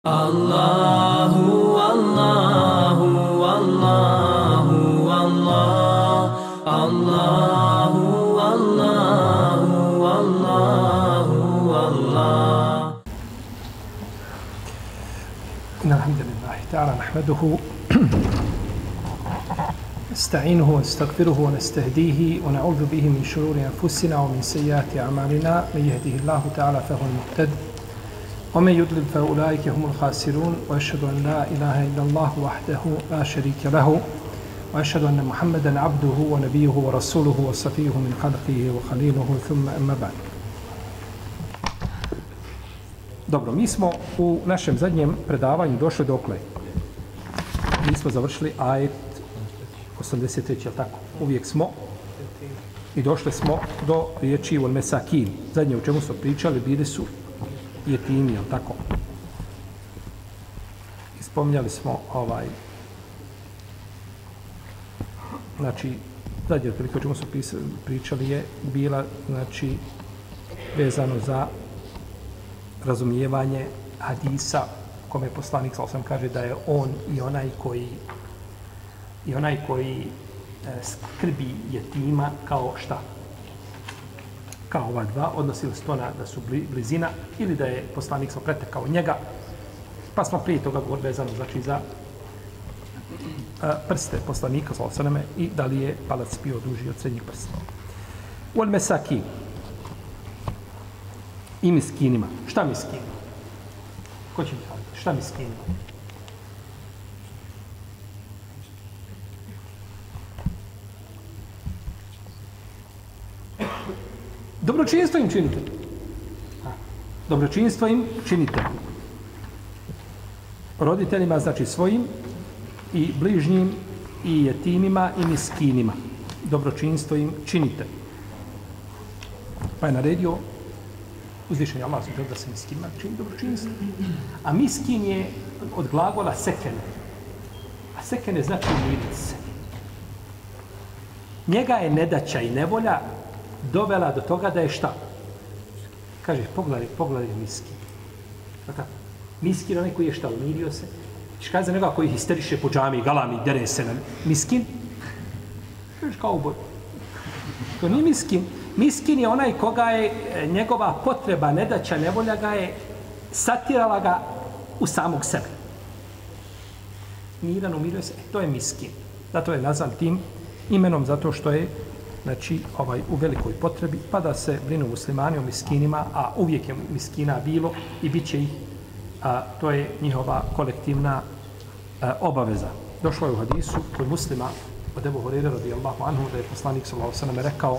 Allahu, Allahu, Allahu, Allah, Allahu, Allahu, Allahu, Allah. إن الحمد لله تعالى نحمده نستعينه ونستغفره ونستهديه ونعوذ به من شرور أنفسنا ومن سيئات أعمالنا من يهده الله تعالى فهو المهتد ومن يضلل فأولئك هم الخاسرون وأشهد أن لا إله إلا الله وحده لا شريك له وأشهد أن محمدا عبده ونبيه ورسوله وصفيه من خلقه وخليله ثم أما بعد Dobro, mi smo u našem zadnjem predavanju došli dokle. Mi smo završili ajet 83. je tako? Uvijek smo i došli smo do riječi ul mesakin. Zadnje u čemu smo pričali bili su jetimi, je tako? I smo ovaj znači zadnje otprilike o čemu smo pisali, pričali je bila znači vezano za razumijevanje hadisa kome je poslanik sa osam kaže da je on i onaj koji i onaj koji e, skrbi jetima kao šta? Kao ova dva, odnosili se to na, da su blizina ili da je poslanik sam pretekao njega. Pa smo prije toga govorili vezano znači za a, prste poslanika sa osaname i da li je palac bio duži od srednjih prsta. Ul mesaki i miskinima. Šta miskinima? Ko će mi kazati? Šta miskinima? Dobročinstvo im činite. Dobročinstvo im činite. Roditeljima, znači svojim, i bližnjim, i jetinima, i miskinima. Dobročinstvo im činite. Pa je naredio uzvišenje Allah su da se miskinima čini dobročinstvo. A miskin je od glagola sekene. A sekene znači umiriti se. Njega je nedaća i nevolja dovela do toga da je šta? Kaže, pogledaj, pogledaj miskin. Tako, miskin onaj koji je šta, umirio se. Češ kada za nekoga koji histeriše po džami, galami, dere se na miskin? Kažeš kao uboj. To nije miskin. Miskin je onaj koga je e, njegova potreba, nedaća, nevolja ga je satirala ga u samog sebe. Miran umirio se, e, to je miskin. Zato je nazvan tim imenom, zato što je znači, ovaj, u velikoj potrebi, pa da se brinu muslimani o miskinima, a uvijek je miskina bilo i bit će ih, a, to je njihova kolektivna a, obaveza. Došlo je u hadisu kod muslima od Ebu Horeira radijallahu anhu da je poslanik sallahu sallam rekao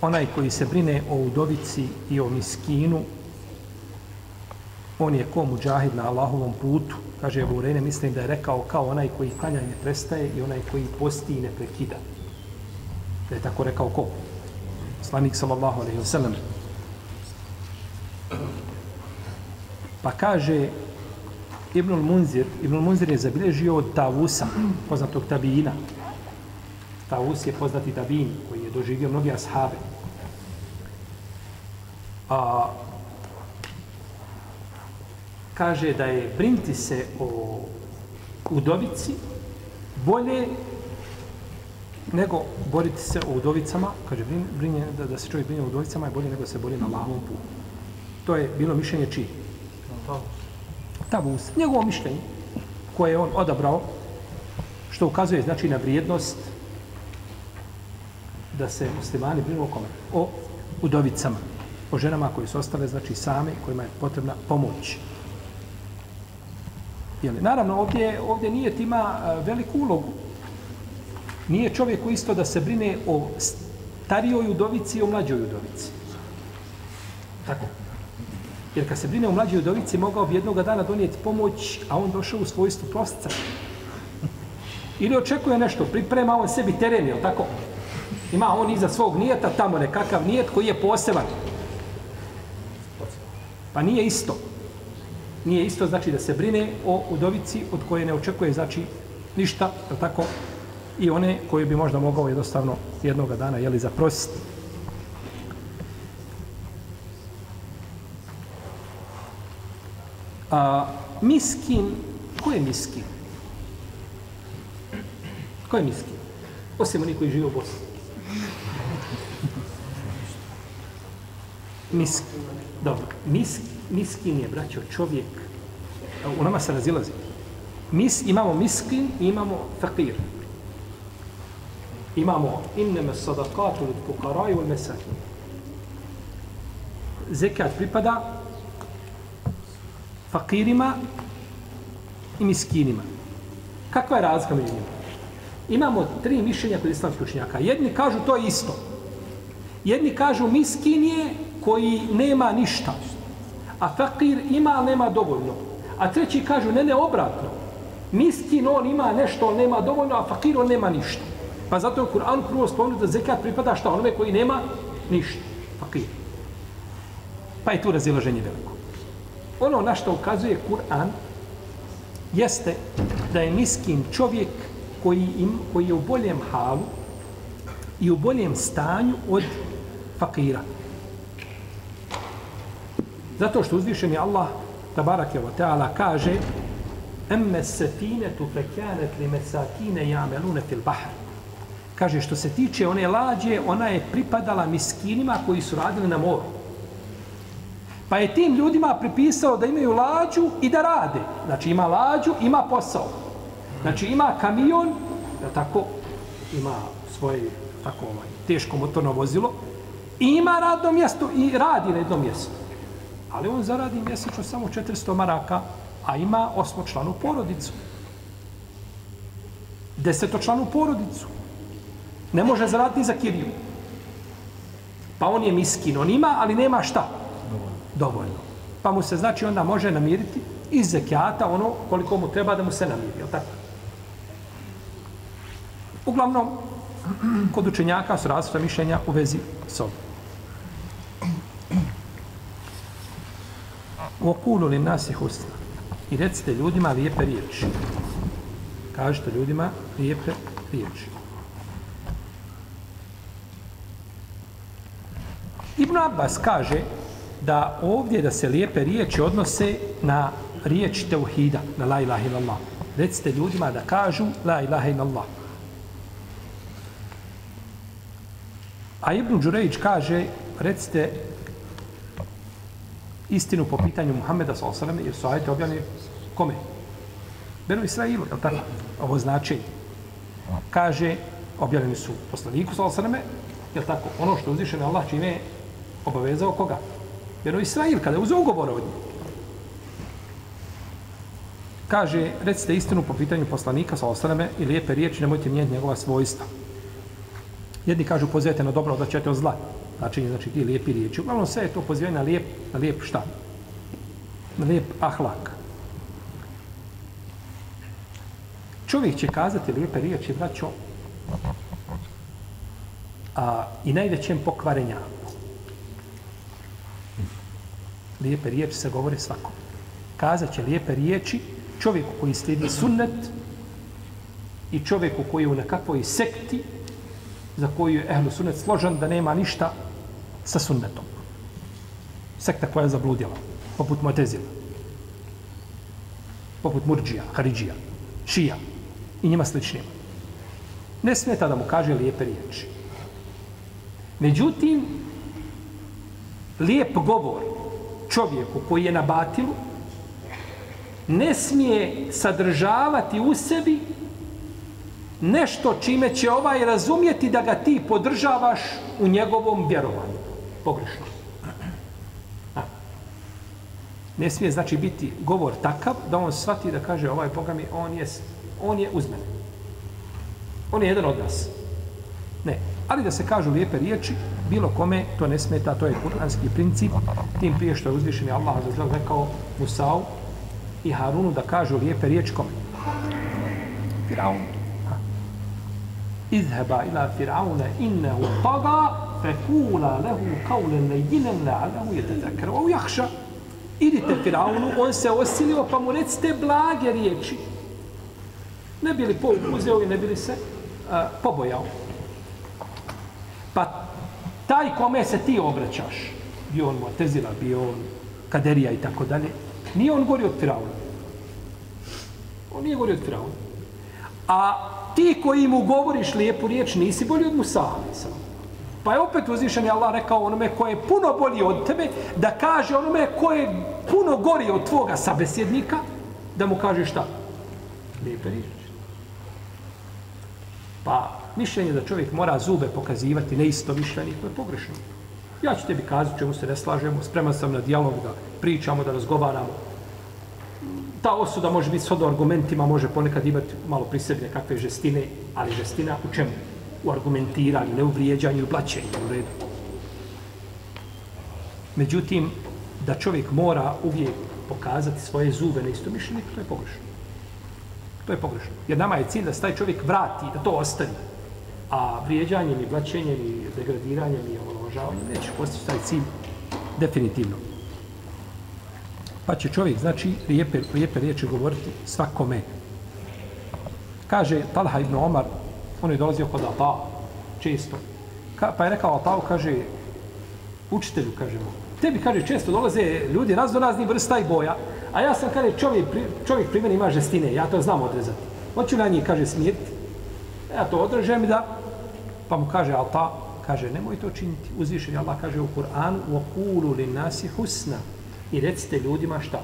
onaj koji se brine o udovici i o miskinu on je ko muđahid na Allahovom putu kaže Ebu Horeira mislim da je rekao kao onaj koji klanja ne prestaje i onaj koji posti i ne prekida da je tako rekao ko slanik sallallahu alaihi wa sallam pa kaže Ibnul Munzir, Ibnul Munzir je zabilježio od Tavusa, poznatog tabijina. Tavus je poznati tabijin koji je doživio mnogi ashabe. A, kaže da je brinti se o udovici bolje nego boriti se o udovicama, kaže brin, brinje, da, da se čovjek brinje o udovicama je bolje nego se bori na Allahovom putu. To je bilo mišljenje čiji? Tabus. Njegovo mišljenje koje je on odabrao, što ukazuje znači na vrijednost da se muslimani brinu o kome? O udovicama. O ženama koji su ostale, znači same, kojima je potrebna pomoć. Jeli, naravno, ovdje, ovdje nije tima eh, veliku ulogu. Nije čovjek isto da se brine o starijoj udovici i o mlađoj udovici. Tako. Jer kad se brine o mlađoj udovici, mogao bi jednog dana donijeti pomoć, a on došao u svojstvu prostica. Ili očekuje nešto, priprema on sebi teren, je tako? Ima on iza svog nijeta tamo nekakav nijet koji je poseban. Pa nije isto. Nije isto znači da se brine o udovici od koje ne očekuje znači ništa, je tako? I one koje bi možda mogao jednostavno jednog dana jeli zaprositi. A, miskin, ko je miskin? Ko je miskin? Osim oni koji žive u Bosni. Miskin. Dobro. Miskin miskin je, braćo, čovjek. U nama se razilazi. Mis, imamo miskin i imamo fakir. Imamo inneme sadakatu od pukaraju il mesakin. Zekat pripada fakirima i miskinima. Kakva je razlika među njima? Imamo tri mišljenja kod islamskih učenjaka. Jedni kažu to je isto. Jedni kažu miskin je koji nema ništa. A fakir ima, ali nema dovoljno. A treći kažu ne, ne, obratno. Miskin on ima nešto, on nema dovoljno, a fakir on nema ništa. Pa zato je u Kur'anu prvo spomenuo da zekat pripada šta onome koji nema ništa. Fakir. Pa je tu razilaženje veliko. Ono na što ukazuje Kur'an jeste da je miskin čovjek koji, im, koji je u boljem halu i u boljem stanju od fakira. Zato što uzvišen je Allah tabarake wa ta'ala kaže emme sefinetu fekanet li mesakine jamelune fil bahr. Kaže što se tiče one lađe, ona je pripadala miskinima koji su radili na moru. Pa je tim ljudima pripisao da imaju lađu i da rade. Znači ima lađu, ima posao. Znači ima kamion, da tako, ima svoje tako ovaj, teško motorno vozilo, i ima radno mjesto i radi na jednom mjestu. Ali on zaradi mjesečno samo 400 maraka, a ima osmočlanu porodicu. Desetočlanu porodicu. Ne može zaraditi za kiriju. Pa on je miskin, on ima, ali nema šta? Dovoljno. Pa mu se znači onda može namiriti iz zekijata ono koliko mu treba da mu se namiri, je tako? Uglavnom, kod učenjaka su različita mišljenja u vezi s ovim. Okulu li nas je husna. I recite ljudima lijepe riječi. Kažete ljudima lijepe riječi. Ibn Abbas kaže da ovdje da se lijepe riječi odnose na riječ teuhida, na la ilaha illallah. Recite ljudima da kažu la ilaha illallah. A Ibn Đurejić kaže, recite istinu po pitanju Muhammeda s.a.v. jer su ajete objavljene kome? Benu Israilu, je tako? Ovo znači, kaže, objavljeni su poslaniku s.a.v. je tako? Ono što uzvišen Allah čime je obavezao koga? Benu Israil, kada je uzeo ugovor od njih. Kaže, recite istinu po pitanju poslanika s.a.v. i lijepe riječi, nemojte mijeniti njegova svojstva. Jedni kažu pozivajte na dobro, odlačajte od zla. Znači, znači ti lijepi riječi. Uglavnom sve je to pozivanje na lijep, na lijep šta? Na lijep ahlak. Čovjek će kazati lijepe riječi, braćo, a, i najvećem pokvarenja. Lijepe riječi se govore svakom. Kazat će lijepe riječi čovjeku koji slijedi sunnet i čovjeku koji je u nekakvoj sekti za koju je ehlu sunnet složen da nema ništa sa sunnetom. Sekta koja je zabludila, poput Motezila, poput Murđija, Haridžija, Šija i njima sličnima. Ne smeta da mu kaže lijepe riječi. Međutim, lijep govor čovjeku koji je na batilu ne smije sadržavati u sebi nešto čime će ovaj razumjeti da ga ti podržavaš u njegovom vjerovanju pogrešno. A. Ne smije znači biti govor takav da on shvati da kaže ovaj Boga mi, on je, on je uz mene. On je jedan od nas. Ne. Ali da se kažu lijepe riječi, bilo kome to ne smeta, to je kuranski princip. Tim prije što je uzvišen Allah za žel rekao Musau i Harunu da kažu lijepe riječi kome? Firaunu. Izheba ila Firauna innehu toga فقولا له قولا لينا لعله يتذكر أو يخشى idite Firaunu, on se osilio, pa mu recite blage riječi. Ne bili po uzeo i ne bili se uh, pobojao. Pa taj kome se ti obraćaš, bio on Motezila, bio on Kaderija i tako dalje, Nije on gori od Firauna. On nije gori od Firauna. A ti koji mu govoriš lijepu riječ, nisi bolji od Musa. Pa je opet uzvišen je Allah rekao onome ko je puno bolji od tebe, da kaže onome ko je puno gori od tvoga sabesjednika, da mu kaže šta? Lijepe riječi. Pa mišljenje da čovjek mora zube pokazivati neisto mišljenje, to je pogrešno. Ja ću tebi kazati čemu se ne slažemo, spreman sam na dijalog da pričamo, da razgovaramo. Ta osuda može biti s argumentima, može ponekad imati malo pri sebi nekakve žestine, ali žestina u čemu? U argumentiranju, ne u vrijeđanju, i blaćenju, u redu. Međutim, da čovjek mora uvijek pokazati svoje zube na isto mišljenje, to je pogrešno. To je pogrešno. Jer nama je cilj da se taj čovjek vrati, da to ostavi. A vrijeđanjem i blaćenjem i degradiranjem i omalovažavanjem neće postići taj cilj definitivno. Pa će čovjek, znači, lijepe, lijepe riječi govoriti svakome. Kaže Talha ibn Omar, on je dolazio kod Ata, često. Ka, pa je rekao Atao, kaže, učitelju, kaže mu, tebi, kaže, često dolaze ljudi raznoraznih vrsta i boja, a ja sam, kaže, čovjek, čovjek pri meni ima žestine, ja to znam odrezati. Hoću na njih, kaže, smijeti, ja to odrežem da, pa mu kaže Alta, kaže, nemoj to činiti. Uzvišen je Allah, kaže u Kur'anu, u okulu li nasi husna. I recite ljudima šta?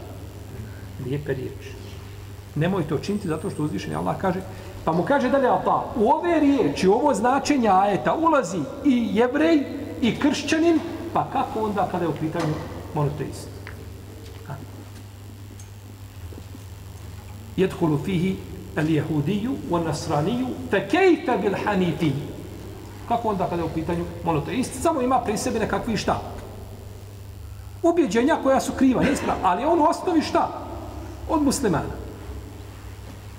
Lijepe riječi. Nemoj to činiti zato što uzvišen je Allah kaže, pa mu kaže dalje Ata, pa, u ove riječi, u ovo značenje ajeta ulazi i jevrej i kršćanin, pa kako onda kada je u pitanju monoteist? Jedhulu fihi al-jehudiju wa-nasraniju fe kejfe bil-hanifi. Kako onda kada je u pitanju monoteist? Samo ima pri sebi nekakvi šta? Ubjeđenja koja su kriva, nije ispravna. Ali on osnovi šta? Od muslimana.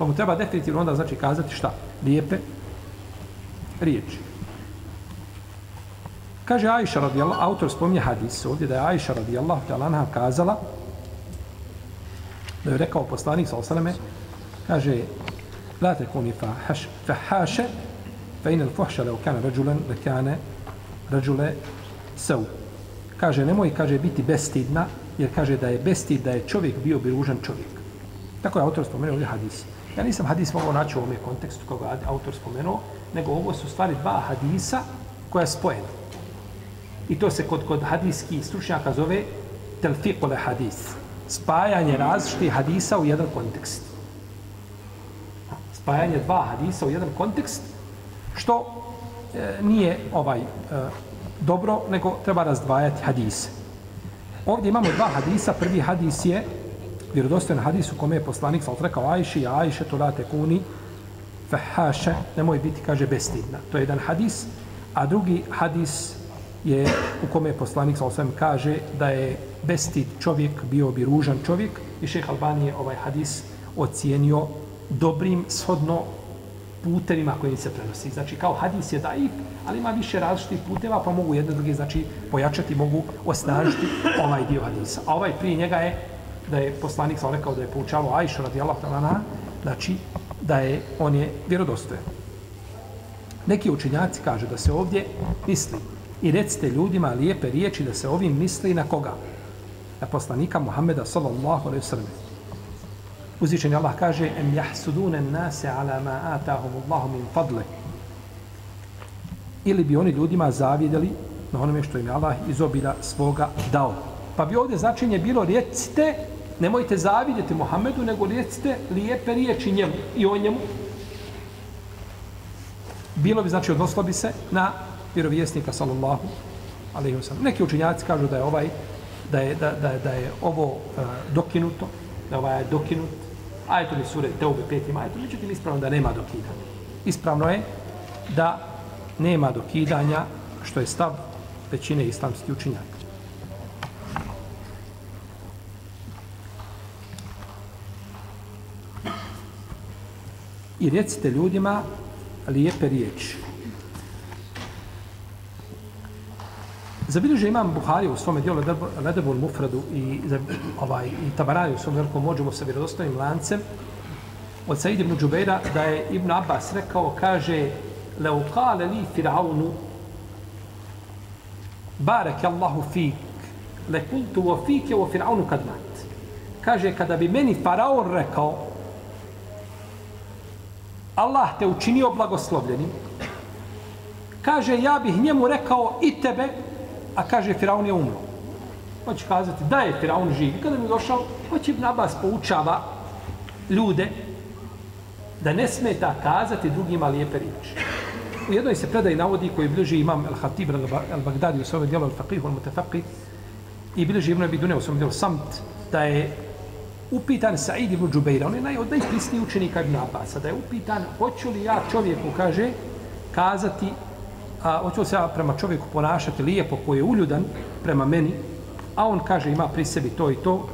Pa mu treba definitivno onda znači kazati šta? Lijepe riječi. Kaže Aisha radijallahu, autor spominje hadis ovdje da je Aisha radijallahu ta'ala kazala da je rekao poslanik sa osaleme kaže la tekuni fahaše fa inel fuhša leo kane ređulen le kane ređule seu. kaže nemoj kaže biti bestidna jer kaže da je bestid da je čovjek bio bi ružan čovjek tako je autor spomenuo ovdje hadis ja nisam hadis mogao naći u ovom kontekstu koga je autor spomenuo nego ovo su stvari dva hadisa koja je spojena i to se kod, kod hadijskih stručnjaka zove telfikole hadis spajanje različitih hadisa u jedan kontekst spajanje dva hadisa u jedan kontekst, što e, nije ovaj e, dobro, nego treba razdvajati hadise. Ovdje imamo dva hadisa. Prvi hadis je vjerodostojan hadis u kome je poslanik sal rekao Ajši, Ajše to late kuni fahaše, nemoj biti, kaže, bestidna. To je jedan hadis. A drugi hadis je u kome je poslanik sal kaže da je bestid čovjek bio bi ružan čovjek i šeh Albanije ovaj hadis ocijenio dobrim shodno putevima kojim se prenosi. Znači, kao hadis je daif, ali ima više različitih puteva, pa mogu jedne druge, znači, pojačati, mogu osnažiti ovaj dio hadisa. A ovaj prije njega je, da je poslanik sam rekao da je poučavao Ajšu radi Allah talana, znači, da je, on je vjerodostojen. Neki učenjaci kažu da se ovdje misli i recite ljudima lijepe riječi da se ovim misli na koga? Na poslanika Muhammeda sallallahu alaihi sallam. Uzvičen Allah kaže em jahsudune nase ala ma atahum Allahu min fadle. Ili bi oni ljudima zavidjeli na onome što im je Allah iz obila svoga dao. Pa bi ovdje značenje bilo recite, nemojte zavidjeti Muhammedu, nego recite lijepe riječi njemu i o njemu. Bilo bi, znači, odnoslo bi se na vjerovjesnika, sallallahu alaihi wa sallam. Neki učinjaci kažu da je ovaj, da je, da, da, da je ovo uh, dokinuto, da ovaj je dokinut, ajetom li sure Teube petim ajetom, međutim ispravno da nema dokidanja. Ispravno je da nema dokidanja, što je stav većine islamskih učinjaka. I recite ljudima lijepe riječi. Zabilježe imam Buhari u svome dijelu Ledebul Mufradu i, ovaj, i Tabarani u svom velikom mođumu sa vjerodostojnim lancem od Said ibn Đubeira da je Ibn Abbas rekao, kaže Leu kale li Firaunu barek Allahu fik le kultu o fike o Firaunu kad mat. kaže, kada bi meni faraon rekao, Allah te učinio blagoslovljenim, kaže, ja bih njemu rekao i tebe, a kaže, Firaun je umro. Pa hoće kazati, da je Firaun živ. Kada mi došao, pa hoće Ibn Abbas poučava ljude da ne smeta kazati drugima lijepe riječi. U jednoj se predaj navodi koji bliži imam Al-Hatib al-Baghdadi u svojom dijelu Al-Faqih al-Mutafaqih i bliži Ibn Abi Dune u svojom dijelu Samt da je upitan Sa'id ibn Džubeira, on je naj, od najprisniji učenika Ibn Abasa, da je upitan hoću li ja čovjeku, kaže, kazati, a, hoću li se ja prema čovjeku ponašati lijepo koji je uljudan prema meni, a on kaže ima pri sebi to i to,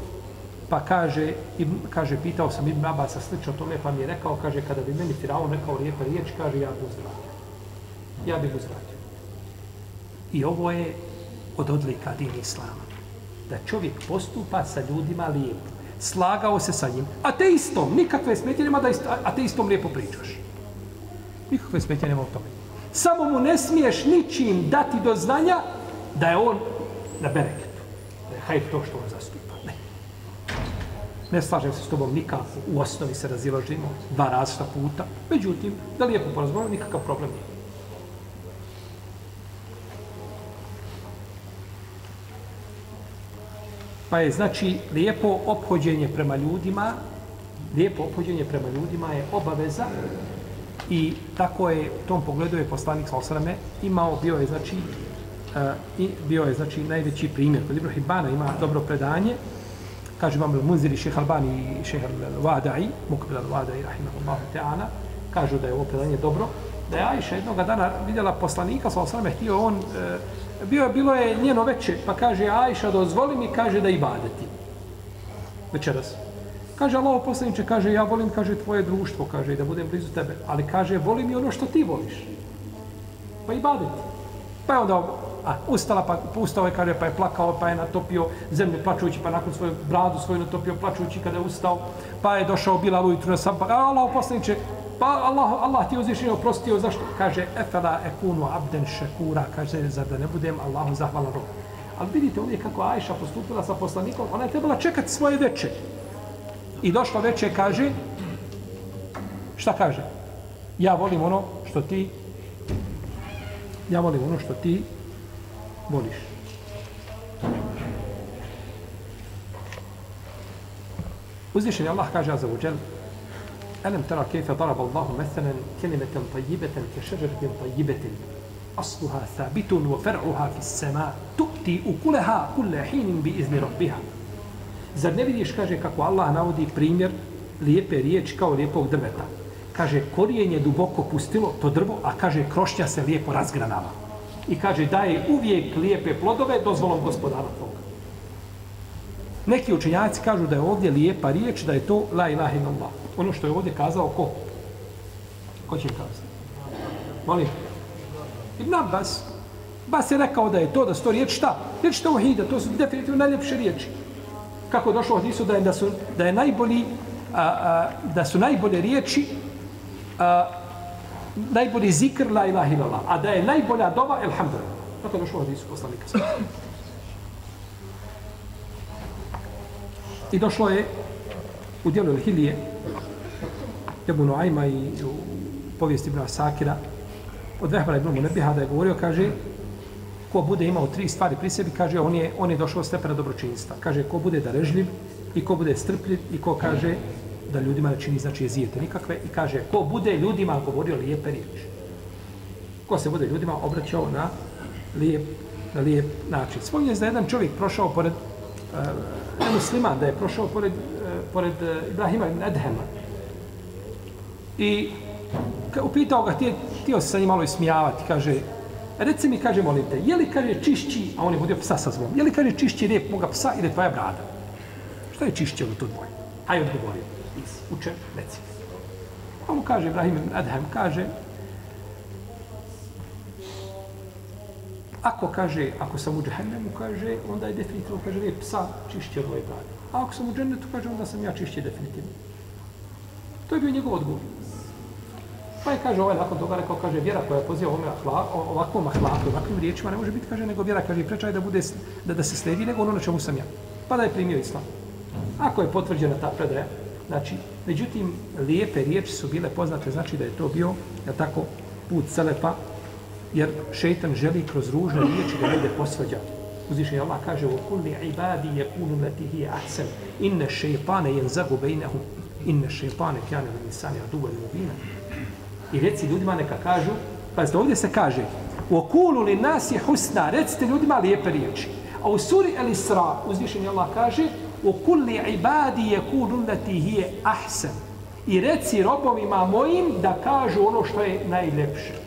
pa kaže, ibn, kaže pitao sam Ibn Abasa slično tome, pa mi je rekao, kaže, kada bi meni Firaun rekao lijepe riječ, kaže, ja bi uzvratio. Ja bi uzvratio. I ovo je od odlika din Islama. Da čovjek postupa sa ljudima lijepo. Slagao se sa njim. A te istom, nikakve smetje nema da isto, a te istom lijepo pričaš. Nikakve smetje nema u tome. Samo mu ne smiješ ničim dati do znanja da je on na bereketu. Da je hajde to što on zastupa. Ne. Ne slažem se s tobom nikako. U osnovi se razilažimo dva različita puta. Međutim, da lijepo porazgovaramo, nikakav problem nije. Pa je znači lijepo ophođenje prema ljudima, lijepo ophođenje prema ljudima je obaveza i tako je u tom pogledu je poslanik Salosrame imao, bio je znači eh, i bio je znači najveći primjer. Kod Ibn Bana ima dobro predanje, kaže vam Munziri šeha Albani i šeha Al-Wadai, Mukbil Al-Wadai, rahimahullahu ta'ala, kažu da je ovo predanje dobro, da je Ajša jednog dana vidjela poslanika, Salosrame, htio on e, bio, bilo je njeno veče, pa kaže Ajša, dozvoli mi, kaže da ibadeti. Večeras. Kaže Allah poslaniče, kaže ja volim, kaže tvoje društvo, kaže da budem blizu tebe, ali kaže volim i ono što ti voliš. Pa ibadeti. Pa je onda a, ustala, pa ustao je, kaže, pa je plakao, pa je natopio zemlju plačući, pa nakon svoju bradu svoju natopio plačući kada je ustao, pa je došao Bilal ujutru na sam, pa Allah poslaniče, Pa Allah, Allah ti uzvišenje oprostio, zašto? Kaže, efela ekunu abden šekura, kaže, za da ne budem Allahu zahvalan rob. Ali vidite ovdje kako Ajša postupila sa poslanikom, ona je trebala čekati svoje veče. I došlo veče, kaže, šta kaže? Ja volim ono što ti, ja volim ono što ti voliš. Uzvišenje Allah kaže, za uđel, ألم ترى كيف ضرب الله مثلا كلمة طيبة كشجرة طيبة أصلها ثابت وفرعها في السماء تؤتي أكلها كل حين بإذن ربها Zar ne vidiš, kaže, kako Allah navodi primjer lijepe riječi kao lijepog drveta. Kaže, korijen je duboko pustilo to drvo, a kaže, krošnja se lijepo razgranava. I kaže, daje uvijek lijepe plodove dozvolom gospodara tvoga. Neki učenjaci kažu da je ovdje lijepa riječ, da je to la ilaha illallah ono što je ovdje kazao ko? Ko će kazati? Molim. Ibn Abbas. Bas je rekao da je to, da su to riječ šta? Riječ tauhida, to su definitivno najljepše riječi. Kako došlo od Isu da je, da su, da je najbolji, a, a, da su najbolje riječi, a, najbolji zikr, la ilaha illallah, a da je najbolja doba elhamdulillah. Kako došlo od Isu poslanika. I došlo je u dijelu Hilije, Ebu Noajma i u povijesti Ibn Asakira od Vehbara Ibn Munebiha da je govorio, kaže, ko bude imao tri stvari pri sebi, kaže, on je, on je došao stepena dobročinstva. Kaže, ko bude darežljiv i ko bude strpljiv i ko kaže da ljudima ne čini, znači jezijete nikakve i kaže, ko bude ljudima govorio lijepe riječi. Ko se bude ljudima obraćao na lijep, na lijep način. Svoj je za jedan čovjek prošao pored, Eh, uh, musliman, da je prošao pored, eh, pored eh, Ibrahima ibn Edhema, I upitao ga, htio se sa njim malo ismijavati, kaže, reci mi, kaže, molim te, je li, kaže, čišći, a on je vodio psa sa zvom, je li, kaže, čišći rep moga psa ili tvoja brada? Šta je čišće u to dvoje? Hajde odgovorio, uče, reci. A mu kaže, Ibrahim Adhem, kaže, ako kaže, ako sam u džahennemu, kaže, onda je definitivno, kaže, lijep psa čišće od moje brade. A ako sam u džennetu, kaže, onda sam ja čišće definitivno. To je bio njegov odgovor. Pa je, kaže, ovaj nakon toga rekao, kaže, vjera koja poziva ovome ahla, ovakvom ahlaku, ovakvim riječima, ne može biti, kaže, nego vjera, kaže, prečaj da bude, da, da se sledi, nego ono na čemu sam ja. Pa da je primio islam. Ako je potvrđena ta predaja, znači, međutim, lijepe riječi su bile poznate, znači da je to bio, ja tako, put celepa, jer šeitan želi kroz ružne riječi da ljude posvađa. Uzvišenje Allah kaže u kulli ibadi je kunu leti hi ahsen inne šeitane jen zagu bejnehum inne šeitane kjane li insani aduva mubina. I reci ljudima neka kažu, pa ovdje se kaže u okulu li nas je husna, recite ljudima lijepe riječi. A u suri El Isra uzvišenje Allah kaže u kulli ibadi je kunu leti hi ahsen i reci robovima mojim da kažu ono što je najljepše.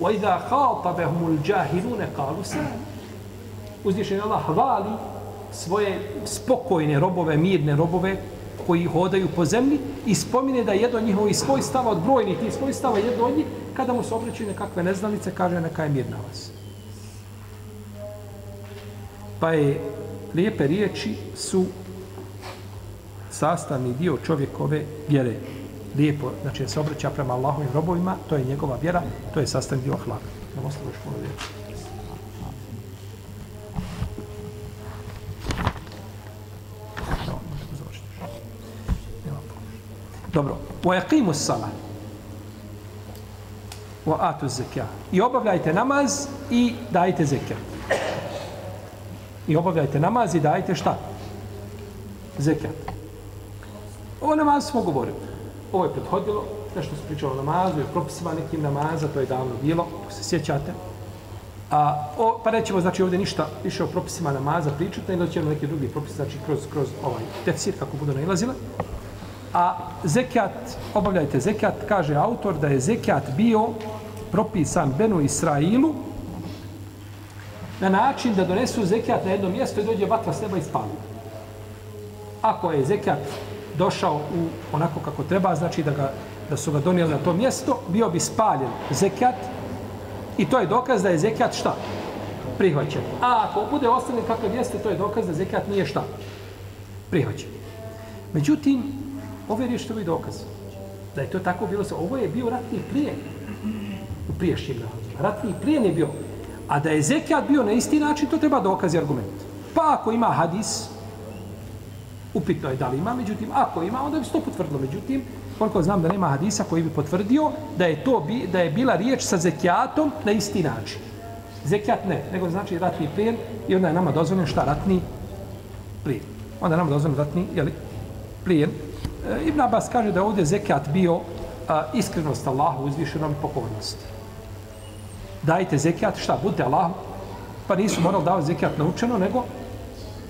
وإذا خاطبهم الجاهلون قالوا سلام Uzvišen Allah hvali svoje spokojne robove, mirne robove koji hodaju po zemlji i spomine da jedno od njihovi svojstava od brojnih tih svojstava jedno od njih kada mu se obraćaju nekakve neznalice kaže neka je mirna vas. Pa je lijepe riječi su sastavni dio čovjekove vjere lijepo, znači se obraća prema Allahovim robovima, to je njegova vjera, to je sastavni dio hlaka. Nam ostalo još puno riječi. Dobro. Wa yaqimu sala. Wa atu zekja. I obavljajte namaz i dajte zekja. I obavljajte namaz i dajte šta? Zekja. O namaz smo govorili. Ovo je prethodilo, nešto se pričalo o namazu, je propisima nekim namaza, to je davno bilo, ako se sjećate. A, o, pa nećemo, znači, ovdje ništa više o propisima namaza pričati, nego ćemo neki drugi propis, znači, kroz, kroz ovaj tefsir, kako budu nailazile. A zekat, obavljajte zekat, kaže autor da je zekat bio propisan Benu Israilu na način da donesu zekat na jedno mjesto i dođe vatra s neba i spali. Ako je zekat došao u onako kako treba, znači da, ga, da su ga donijeli na to mjesto, bio bi spaljen zekat i to je dokaz da je zekat šta? Prihvaćen. A ako bude ostavljen kako jeste, to je dokaz da zekat nije šta? Prihvaćen. Međutim, ove riječi dokaz. Da je to tako bilo. Ovo je bio ratni plijen u priješnjim narodima. Ratni plijen je bio. A da je zekat bio na isti način, to treba dokaz i argument. Pa ako ima hadis, upitno je da li ima, međutim, ako ima, onda bi se to potvrdilo. Međutim, koliko znam da nema hadisa koji bi potvrdio da je to bi, da je bila riječ sa zekijatom na isti način. Zekijat ne, nego znači ratni plijen i onda je nama dozvoljen šta ratni plijen. Onda je nama dozvoljen ratni jeli, plijen. E, Ibn Abbas kaže da je ovdje zekijat bio a, iskrenost Allahu uzvišenom i. Dajte zekijat, šta, budite Allah, pa nisu morali davati zekijat naučeno, nego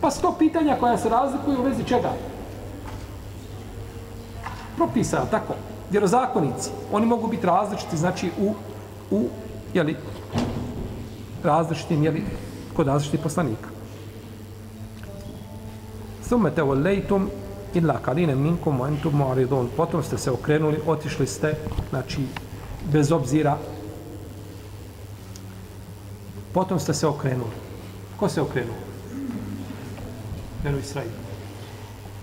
Pa sto pitanja koja se razlikuju u vezi čega? Propisa, tako. Vjerozakonici. Oni mogu biti različiti, znači, u, u jeli, različitim, jeli, kod različitih poslanika. Thumme te olejtum illa kaline minkum wa entum mu'aridun. Potom ste se okrenuli, otišli ste, znači, bez obzira. Potom ste se okrenuli. Ko se okrenuo? Benu Israilu.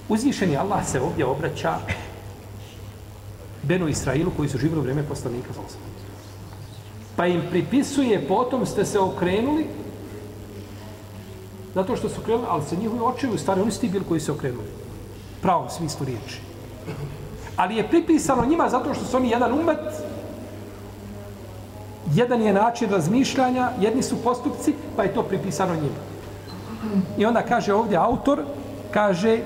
Uzvišeni Allah se ovdje obraća Benu Israilu koji su živjeli u vrijeme poslanika za Pa im pripisuje, potom ste se okrenuli zato što su krenuli, ali se njihovi očevi stari, oni su ti bili koji se okrenuli. Pravom smislu riječi. Ali je pripisano njima zato što su oni jedan umet, jedan je način razmišljanja, jedni su postupci, pa je to pripisano njima. I onda kaže ovdje autor, kaže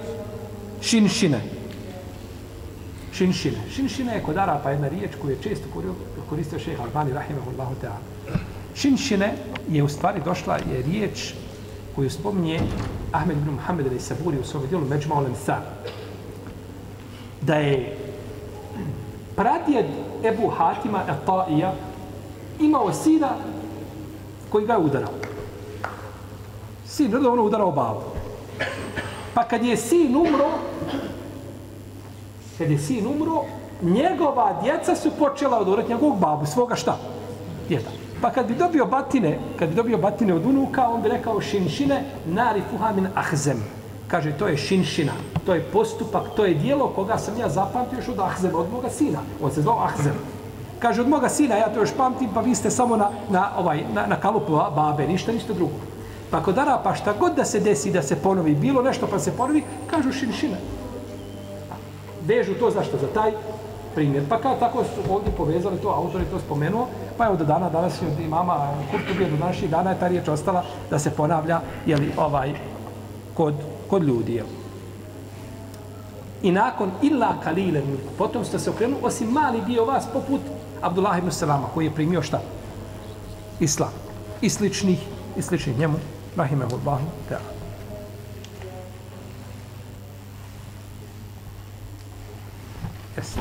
šinšine. Šinšine. Šinšine je kod Arapa jedna riječ koju je često koristio šeha Albani, rahimahullahu ta'ala. Šinšine je u stvari došla, je riječ koju spominje Ahmed ibn Muhammed ili Saburi u svom dijelu Međma Olem Sa. Da je pradjed Ebu Hatima Etaija imao sina koji ga je udarao sin ono udarao babu. Pa kad je sin umro, Kad je sin umro, njegova djeca su počela odorati njegovog babu, svoga šta? Djeda. Pa kad bi dobio batine, kad bi dobio batine od unuka, on bi rekao šinšine, nari fuhamin ahzem. Kaže, to je šinšina, to je postupak, to je dijelo koga sam ja zapamtio još od ahzem, od moga sina. On se zvao ahzem. Kaže, od moga sina ja to još pamtim, pa vi ste samo na, na, ovaj, na, na kalupu babe, ništa, ništa drugo. Pa kod Arapa šta god da se desi, da se ponovi, bilo nešto pa se ponovi, kažu šinšina. Vežu to zašto? Za taj primjer. Pa kao tako su ovdje povezali to, autor je to spomenuo, pa evo do dana, danas je od imama Kurtubije, do današnjih dana je ta riječ ostala da se ponavlja, jeli, ovaj, kod, kod ljudi, jel. I nakon illa kalile potom ste se okrenuli, osim mali dio vas, poput Abdullah ibn Salama, koji je primio šta? Islam. I sličnih, i sličnih njemu, rahimahullahu ta'ala. Jesi.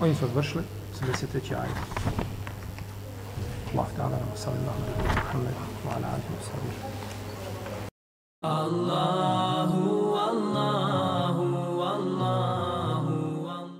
Oni su odvršili 73. ajet. Allah ta'ala nam sallallahu alaihi wa sallam wa ala alihi wa sallam. Allah